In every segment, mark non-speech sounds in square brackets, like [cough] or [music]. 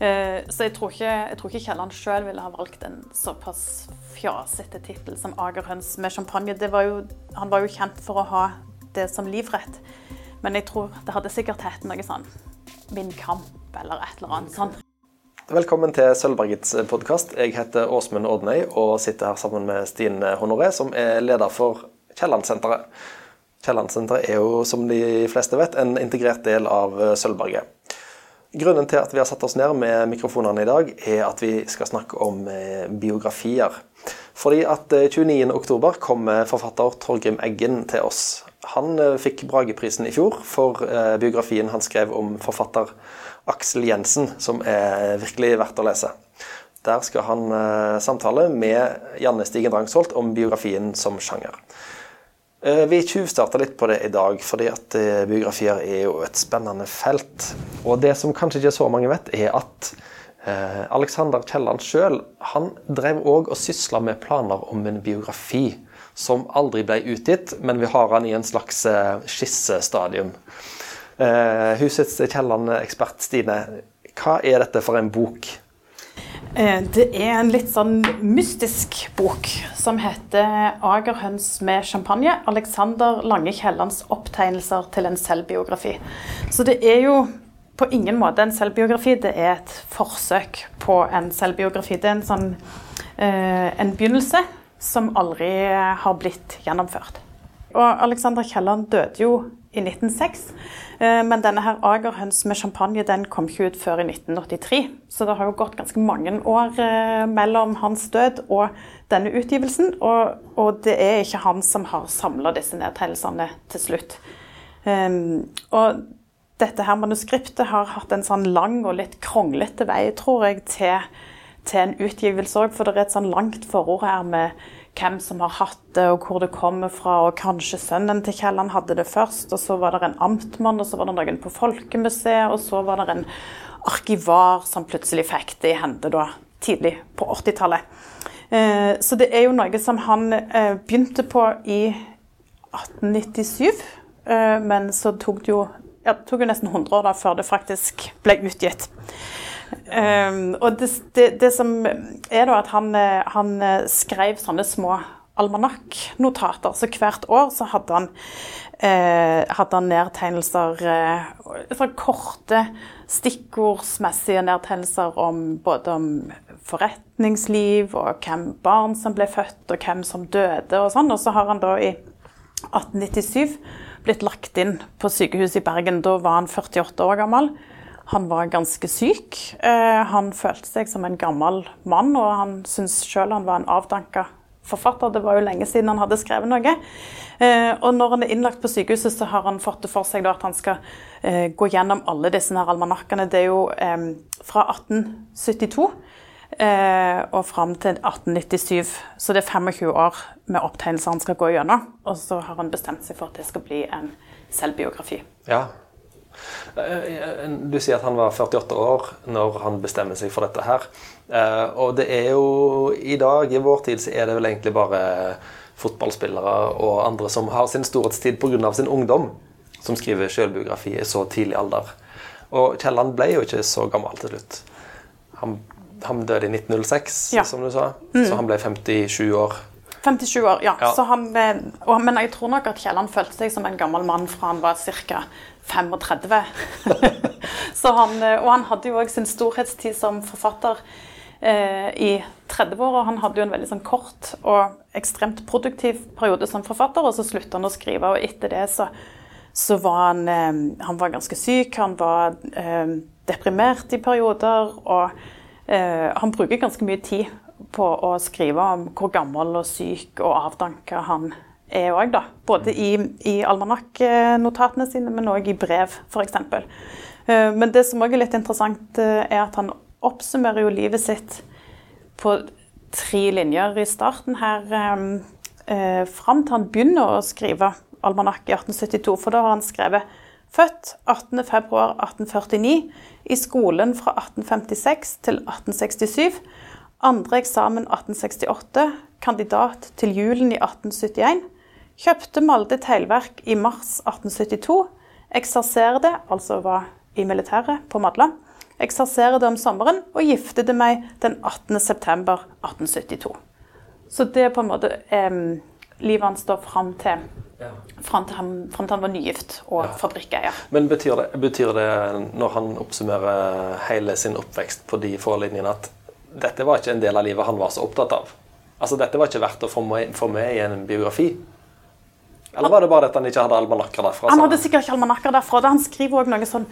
Eh, så jeg tror ikke, jeg tror ikke Kielland sjøl ville ha valgt en såpass fjasete tittel som Agerhøns med champagne. Var jo, han var jo kjent for å ha det som livrett, men jeg tror det hadde sikkert hett noe sånn Min kamp eller et eller annet sånn. Velkommen til Sølvbergets podkast. Jeg heter Åsmund Odnøy og sitter her sammen med Stine Honoré, som er leder for Kiellandsenteret. Kiellandsenteret er jo, som de fleste vet, en integrert del av Sølvberget. Grunnen til at vi har satt oss ned med mikrofonene i dag, er at vi skal snakke om eh, biografier. Fordi at 29.10 eh, kommer forfatter Torgrim Eggen til oss. Han eh, fikk Brageprisen i fjor for biografien han skrev om forfatter Aksel Jensen, som er virkelig verdt å lese. Der skal han samtale med Janne Stigen Drangsholt om biografien som sjanger. Eh, vi tjuvstarta litt på det i dag, fordi at eh, biografier er jo et spennende felt. Og det som kanskje ikke så mange vet, er at eh, Alexander Kielland sjøl drev òg og sysla med planer om en biografi som aldri ble utgitt, men vi har han i en slags skissestadium. Husets Kielland-ekspert Stine, hva er dette for en bok? Eh, det er en litt sånn mystisk bok som heter 'Agerhøns med champagne'. Alexander Lange Kiellands opptegnelser til en selvbiografi. Så det er jo på ingen måte en selvbiografi, det er et forsøk på en selvbiografi. Det er en sånn eh, en begynnelse som aldri har blitt gjennomført. Og Alexander Kielland døde jo i 1906. Eh, men denne her Agerhøns med champagne den kom ikke ut før i 1983. Så det har jo gått ganske mange år eh, mellom hans død og denne utgivelsen. Og, og det er ikke han som har samla disse nedtegnelsene til slutt. Um, og dette her manuskriptet har hatt en sånn lang og litt kronglete vei, tror jeg, til, til en utgivelse òg. For det er et sånn langt forord her med hvem som har hatt det, og hvor det kommer fra. og Kanskje sønnen til Kielland hadde det først, og så var det en amtmann, og så var det noen på Folkemuseet, og så var det en arkivar som plutselig fikk det i hende da, tidlig på 80-tallet. Eh, så det er jo noe som han eh, begynte på i 1897, eh, men så tok det jo, ja, det tok jo nesten 100 år da, før det faktisk ble utgitt. Um, og det, det, det, som er da at han, han skrev sånne små almanakknotater. Så hvert år så hadde han, eh, hadde han nedtegnelser eh, Korte, stikkordsmessige nedtegnelser om både om forretningsliv og hvem barn som ble født, og hvem som døde og sånn. Og så har han da i 1897 blitt lagt inn på sykehuset i Bergen. Da var han 48 år gammel. Han var ganske syk. Eh, han følte seg som en gammel mann, og han syntes sjøl han var en avdanka forfatter. Det var jo lenge siden han hadde skrevet noe. Eh, og når han er innlagt på sykehuset, så har han fått det for seg at han skal eh, gå gjennom alle disse almanakkene. Det er jo fra 1872 og fram til 1897. Så det er 25 år med opptegnelser han skal gå gjennom. Og så har han bestemt seg for at det skal bli en selvbiografi. Ja, du sier at han var 48 år når han bestemmer seg for dette her. Eh, og det er jo i dag, i vår tid, så er det vel egentlig bare fotballspillere og andre som har sin storhetstid pga. sin ungdom, som skriver selvbiografi i så tidlig alder. Og Kielland ble jo ikke så gammel til slutt. Han, han døde i 1906, ja. som du sa, mm. så han ble 57 år. 57 år, ja. ja. Han, og, men jeg tror nok at Kielland følte seg som en gammel mann fra han var ca. 35. [laughs] han, og han hadde jo òg sin storhetstid som forfatter eh, i 30 år. Og Han hadde jo en veldig sånn kort og ekstremt produktiv periode som forfatter, og så slutta han å skrive. Og etter det så, så var han, eh, han var ganske syk, han var eh, deprimert i perioder. Og eh, han bruker ganske mye tid på å skrive om hvor gammel og syk og avdanka han er er òg, da. Både i, i almanakknotatene sine, men òg i brev, f.eks. Eh, men det som òg er litt interessant, eh, er at han oppsummerer jo livet sitt på tre linjer i starten her. Eh, fram til han begynner å skrive almanakk i 1872, for da har han skrevet Født 18.2.1849, i skolen fra 1856 til 1867. Andre eksamen 1868, kandidat til julen i 1871. Kjøpte Molde teglverk i mars 1872. Ekserserte, altså var i militæret på Madla. ekserserer det om sommeren og giftede meg den 18. september 1872. Så det er på en måte eh, livet hans da fram til, Ja. fram til, han, fram til han var nygift og fabrikkeier. Men betyr det, betyr det, når han oppsummerer hele sin oppvekst på de få linjene, at dette var ikke en del av livet han var så opptatt av? Altså, dette var ikke verdt å få med, få med i en biografi? Eller var det bare at han ikke hadde almanakker derfra? Han hadde sikkert ikke almanakker derfra. Han skriver også noe sånn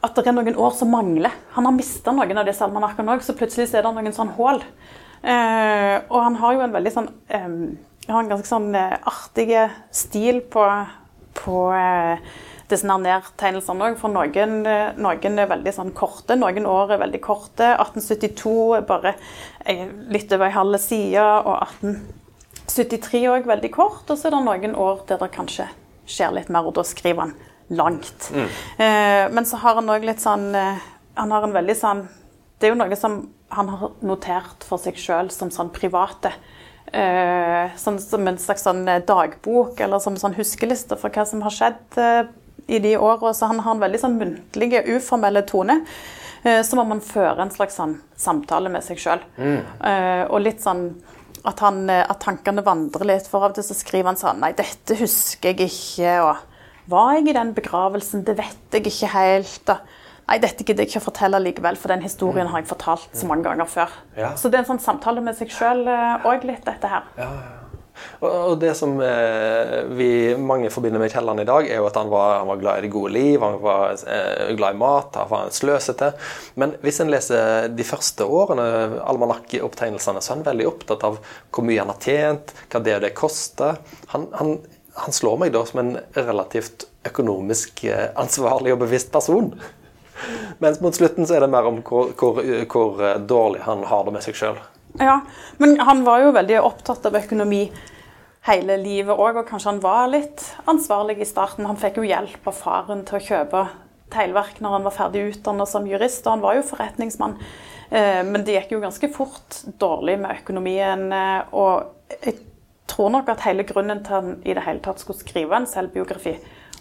at det er noen år som mangler. Han har mista noen av disse almanakkene òg, så plutselig er det noen sånn hull. Eh, og han har jo en veldig sånn eh, har en ganske sånn eh, artig stil på, på eh, disse nedtegnelsene òg. For noen, eh, noen er veldig sånn korte, noen år er veldig korte. 1872 er bare eh, litt over ei halv side, og 1873 òg veldig kort. Og så er det noen år der det kanskje skjer litt mer, og da skriver han langt. Eh, men så har han òg litt sånn eh, Han har en veldig sånn Det er jo noe som han har notert for seg sjøl som sånn private. Eh, sånn som en slags sånn eh, dagbok, eller som sånn huskeliste for hva som har skjedd eh, i de åra. Så han har en veldig sånn muntlig, uformell tone. Som om han fører en slags sånn samtale med seg sjøl. Eh, og litt sånn at, han, eh, at tankene vandrer litt. For av og til så skriver han sånn Nei, dette husker jeg ikke. Og var jeg i den begravelsen? Det vet jeg ikke helt. Og, nei, dette gidder jeg ikke å fortelle likevel, for den historien har jeg fortalt så mange ganger før. Ja. Så det er en sånn samtale med seg sjøl òg, litt dette her. Og, og det som eh, vi mange forbinder med Kielland i dag, er jo at han var, han var glad i det gode liv, han var eh, glad i mat, han var sløsete. Men hvis en leser de første årene, almanakkopptegnelsene, så er han veldig opptatt av hvor mye han har tjent, hva det og det koster. Han, han, han slår meg da som en relativt økonomisk eh, ansvarlig og bevisst person. Mens mot slutten så er det mer om hvor, hvor, hvor dårlig han har det med seg sjøl. Ja, men han var jo veldig opptatt av økonomi hele livet òg, og kanskje han var litt ansvarlig i starten. Han fikk jo hjelp av faren til å kjøpe teglverk når han var ferdig utdannet som jurist, og han var jo forretningsmann. Eh, Men det gikk jo ganske fort dårlig med økonomien, eh, og jeg tror nok at hele grunnen til han i det hele tatt skulle skrive en selvbiografi,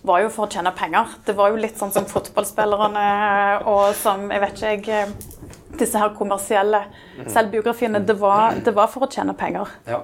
var jo for å tjene penger. Det var jo litt sånn som fotballspillerne og som jeg vet ikke jeg eh, disse her kommersielle selvbiografiene. Det var, det var for å tjene penger. Ja.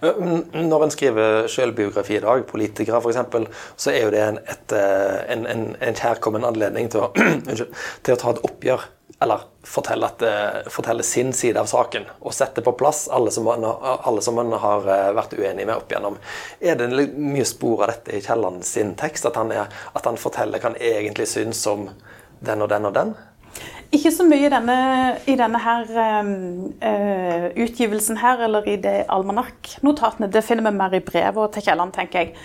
Når en skriver selvbiografi i dag, politikere f.eks., så er jo det en, et, eh, en, en, en kjærkommen anledning til å, [clears throat] til å ta et oppgjør. Eller fortelle, at, eh, fortelle sin side av saken og sette på plass alle som man, alle som man har eh, vært uenig med opp igjennom. Er det mye spor av dette i Kielland sin tekst? At han, er, at han forteller hva han egentlig syns om den og den og den? Ikke så mye i denne, i denne her, eh, utgivelsen her, eller i det almanakknotatene. Det finner vi mer i brevet til Kielland, tenker jeg.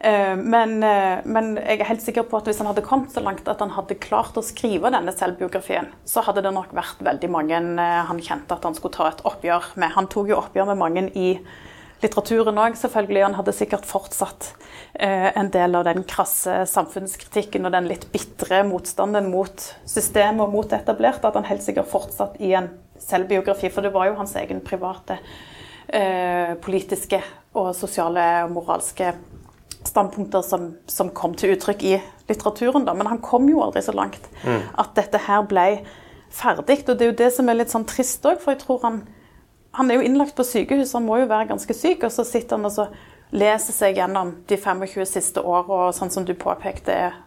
Uh, men, uh, men jeg er helt sikker på at hvis han hadde kommet så langt at han hadde klart å skrive denne selvbiografien, så hadde det nok vært veldig mange han kjente at han skulle ta et oppgjør med. Han tok jo oppgjør med mange i litteraturen òg, selvfølgelig. Han hadde sikkert fortsatt eh, en del av den krasse samfunnskritikken og den litt bitre motstanden mot systemet og mot det etablerte. At han helt sikkert fortsatt i en selvbiografi, for det var jo hans egen private eh, politiske og sosiale og moralske standpunkter som, som, kom til uttrykk i litteraturen. Da. Men han kom jo aldri så langt at dette her ble ferdig. Og det er jo det som er litt sånn trist òg, for jeg tror han han er jo innlagt på sykehus, han må jo være ganske syk. Og så sitter han og så leser seg gjennom de 25 siste åra, og sånn som du påpekte, er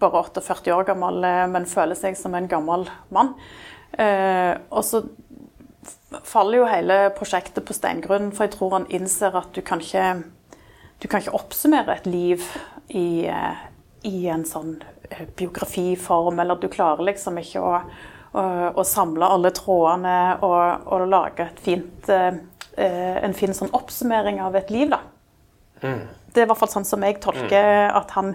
bare 48 år gammel, eh, men føler seg som en gammel mann. Eh, og så faller jo hele prosjektet på steingrunn, for jeg tror han innser at du kan ikke, du kan ikke oppsummere et liv i, eh, i en sånn eh, biografiform, eller du klarer liksom ikke å og, og samle alle trådene og, og lage fint, eh, en fin sånn oppsummering av et liv. Da. Det er i hvert fall sånn som jeg tolker at, han,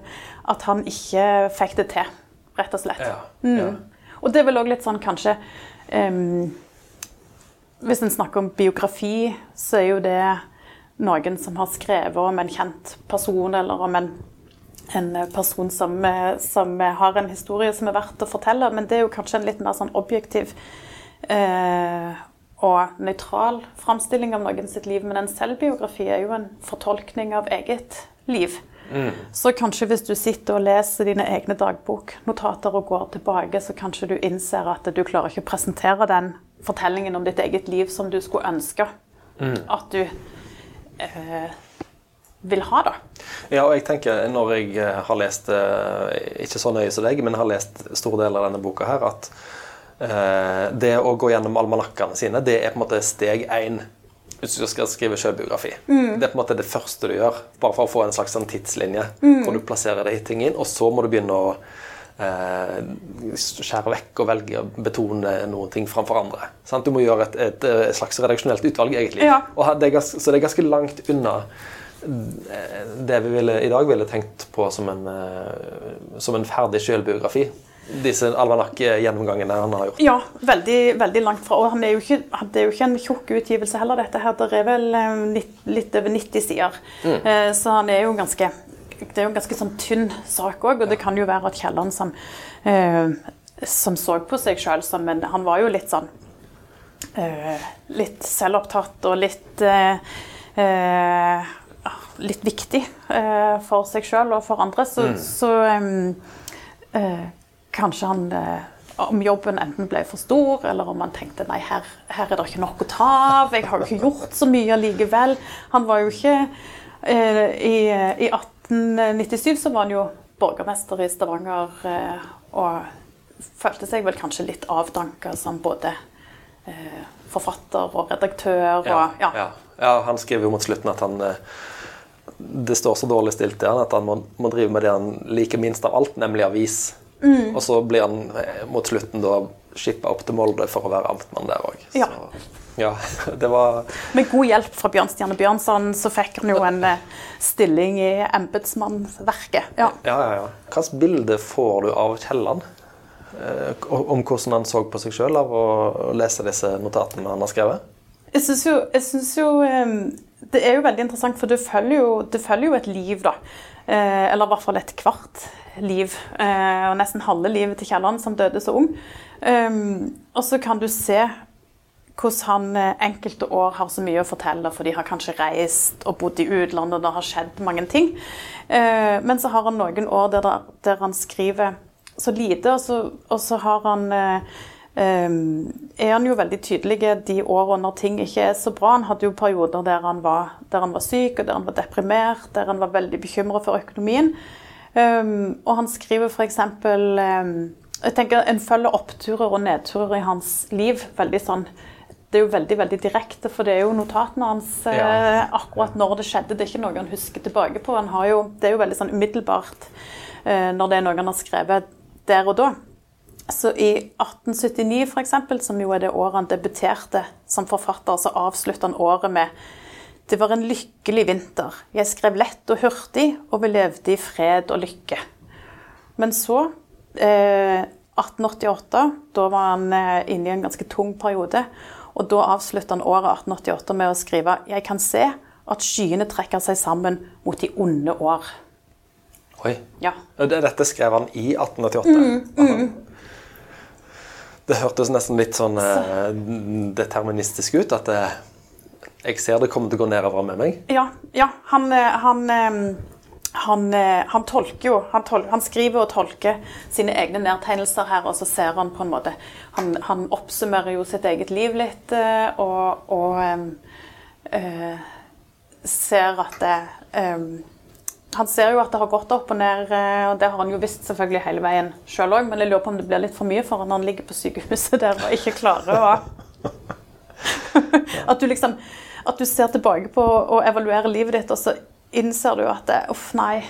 at han ikke fikk det til, rett og slett. Ja, Mm. ja. Og det er vel òg litt sånn kanskje um, Hvis en snakker om biografi, så er jo det noen som har skrevet om en kjent person, eller om en en person som, eh, som har en historie som er verdt å fortelle. Men det er jo kanskje en litt mer sånn objektiv eh, og nøytral framstilling av noen sitt liv. Men en selvbiografi er jo en fortolkning av eget liv. Så kanskje hvis du sitter og leser dine egne dagboknotater og går tilbake, så kanskje du innser at du klarer ikke å presentere den fortellingen om ditt eget liv som du skulle ønske at du eh, vil ha, da. Ja, og jeg tenker når jeg eh, har lest, eh, ikke så nøye som deg, men har lest store deler av denne boka her, at eh, det å gå gjennom almanakkene sine, det er på en måte steg én hvis du skal skrive selvbiografi. Det er på en måte det første du gjør, bare for å få en slags sånn tidslinje hvor du plasserer de ting inn, og så må du begynne å eh, skjære vekk og velge å betone noen ting framfor andre. Sant? Du må gjøre et, et, et slags redaksjonelt utvalg, egentlig. Ja. Det ganske, så det er ganske langt unna det vi ville, i dag ville tenkt på som en, eh, som en ferdig selvbiografi. Disse almanakk-gjennomgangene han har gjort. Ja, veldig, veldig langt fra. Og han er jo ikke, det er jo ikke en tjukk utgivelse heller, dette her. Det er vel eh, litt, litt over 90 sider. Mm. Så han er jo ganske Det er jo en ganske sånn tynn sak òg, og det kan jo være at Kielland som, eh, som så på seg sjøl som en Han var jo litt sånn eh, Litt selvopptatt og litt eh, eh, Litt viktig eh, for seg sjøl og for andre. Så, så um, eh, kanskje han eh, om jobben enten ble for stor, eller om han tenkte nei, her, her er det ikke nok å ta av. Jeg har jo ikke gjort så mye allikevel. Han var jo ikke eh, i, I 1897 så var han jo borgermester i Stavanger eh, og følte seg vel kanskje litt avdanka som både eh, forfatter og redaktør. Og, ja. ja. ja, han skriver jo mot slutten at han Det står så dårlig stilt til han at han må, må drive med det han liker minst av alt, nemlig avis. Og så blir han eh, mot slutten da skippa opp til Molde for å være amtmann der òg. Ja. ja, [laughs] det var Med god hjelp fra Bjørnstjerne Bjørnson så fikk han jo en eh, stilling i embetsmannsverket. Ja. Ja, ja, ja. Hvilket bilde får du av Kielland? Eh, om hvordan han så på seg sjøl av å lese disse notatene han har skrevet? Jeg syns jo, jeg synes jo Det er jo veldig interessant, for det følger jo, det følger jo et liv, da. Eh, eller i hvert fall et kvart liv. Eh, og nesten halve livet til Kielland, som døde så ung. Eh, og så kan du se hvordan han eh, enkelte år har så mye å fortelle, for de har kanskje reist og bodd i utlandet, og det har skjedd mange ting. Eh, men så har han noen år der, der han skriver så lite, og så, og så har han eh, er han jo veldig tydelig de årene når ting ikke er så bra. Han hadde jo perioder der han var, der han var syk, og der han var deprimert, der han var veldig bekymra for økonomien. Um, og han skriver f.eks. Um, jeg tenker En følger oppturer og nedturer i hans liv. veldig sånn det er jo veldig veldig direkte, for det er jo notatene hans eh, Ja. akkurat når det skjedde. Det er ikke noe han husker tilbake på. Han har jo, det er jo veldig sånn umiddelbart eh, når det er noe han har skrevet der og da. Så i 1879 for eksempel, som jo er det året han debuterte som forfatter, så avslutter han året med Det var en lykkelig vinter. Jeg skrev lett og hurtig, og vi levde i fred og lykke. Men så, eh, 1888, da var han eh, inne i en ganske tung periode. Og da avslutta han året 1888 med å skrive Jeg kan se at skyene trekker seg sammen mot de onde år. Oi. Ja. Dette skrev han i 1888. Aha. Det hørtes nesten litt sånn eh, deterministisk ut. At eh, jeg ser det kommer til å gå nedover med meg. Ja, ja han, eh, han, eh, han, eh, han tolker jo tol han skriver og tolker sine egne nedtegnelser her, og så ser han på en måte Han, oppsummerer jo sitt eget liv litt, og, og eh, ser at det em, han ser jo at det har gått opp og ned, eh, og det har han jo visst selvfølgelig hele veien sjøl òg, men jeg lurer på om det blir litt for mye for han når han ligger på sykehuset der og ikke klarer å [laughs] At du liksom At du ser tilbake på og evaluerer livet ditt, og så innser du at det, uff, nei.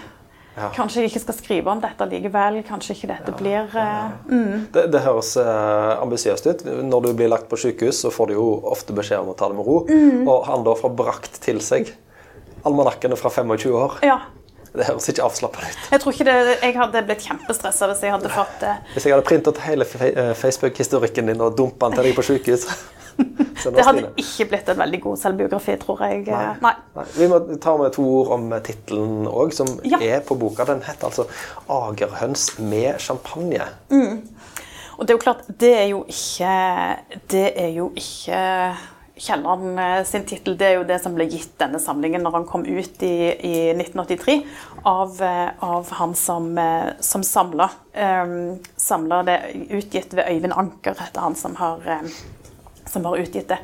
Ja. Kanskje jeg ikke skal skrive om dette likevel. Kanskje ikke dette blir eh, mm. Det, det høres eh, ambisiøst ut. Når du blir lagt på sykehus, så får du jo ofte beskjed om å ta det med ro. Og han da får brakt til seg almanakkene fra 25 år. Ja. Det høres ikke avslappende ut. Jeg tror ikke det, jeg hadde blitt kjempestressa hvis jeg hadde fått det. Hvis jeg hadde printet hele eh, Facebook-historikken din og dumpa den til deg på sykehus [laughs] Det hadde ikke blitt en veldig god selvbiografi, tror jeg. Nei. Nei. Nei, vi må ta med to ord om tittelen òg, som Ja. er på boka. Den heter altså 'Agerhøns med champagne'. Og det er jo klart, det er jo ikke Det er jo ikke Kielland eh, sin tittel er jo det som ble gitt denne samlingen når han kom ut i, i 1983, av, eh, av, han som, eh, som samla. Um, samla det utgitt ved Øyvind Anker, heter han som har, som har utgitt det.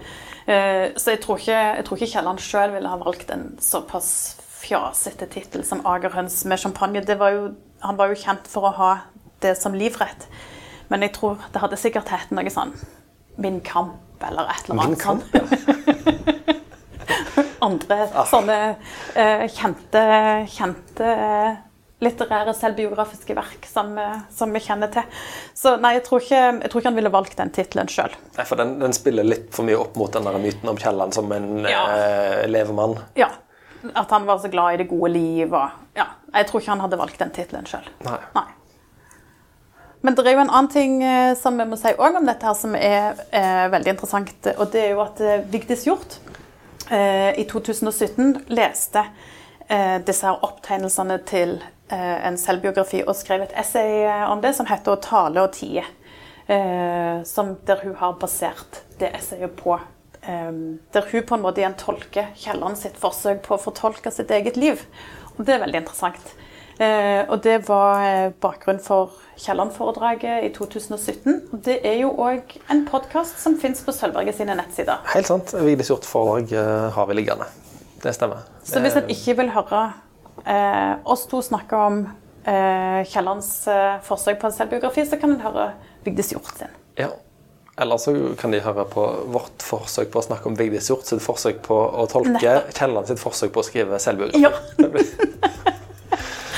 Uh, så jeg tror ikke, jeg tror ikke Kielland sjøl ville ha valgt en såpass fjasete tittel som 'Agerhøns med champagne'. Var jo, han var jo kjent for å ha det som livrett. Men jeg tror det hadde sikkert hett noe sånn 'Min kamp' eller et eller annet. Ja. [laughs] Andre ah. sånne uh, kjente, kjente litterære selvbiografiske verk som, som, vi kjenner til. Så nei, jeg tror ikke, jeg tror ikke han ville valgt den tittelen sjøl. For den, den, spiller litt for mye opp mot den der myten om Kielland som en ja. eh, levemann? Ja. At han var så glad i det gode liv og Ja. Jeg tror ikke han hadde valgt den tittelen sjøl. Nei. nei. Men det er jo en annen ting eh, som vi må si òg om dette her som er eh, veldig interessant. Og det er jo at eh, Vigdis Hjorth eh, i 2017 leste eh, disse her opptegnelsene til eh, en selvbiografi og skrev et essay om det som heter tale og tie'. der hun har basert det essayet på. der hun på en måte igjen tolker Kielland sitt forsøk på å fortolke sitt eget liv. Og det er veldig interessant. Eh, og det var eh, bakgrunn for Kielland-foredraget i 2017. Og det er jo òg en podkast som fins på Sølvberget sine nettsider. Helt sant. Vigdis Hjorth-foredrag eh, har vi liggende. Det stemmer. Så hvis en ikke vil høre eh, oss to snakke om eh, Kiellands eh, forsøk på en selvbiografi, så kan en høre Vigdis Hjorth sin. Ja. Eller så kan de høre på vårt forsøk på å snakke om Vigdis Hjorth sitt forsøk på å tolke Kielland sitt forsøk på å skrive selvbiografi. Ja. [laughs]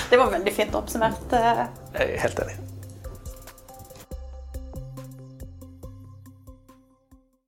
Det var veldig fint oppsummert. Eh. Jeg er helt enig.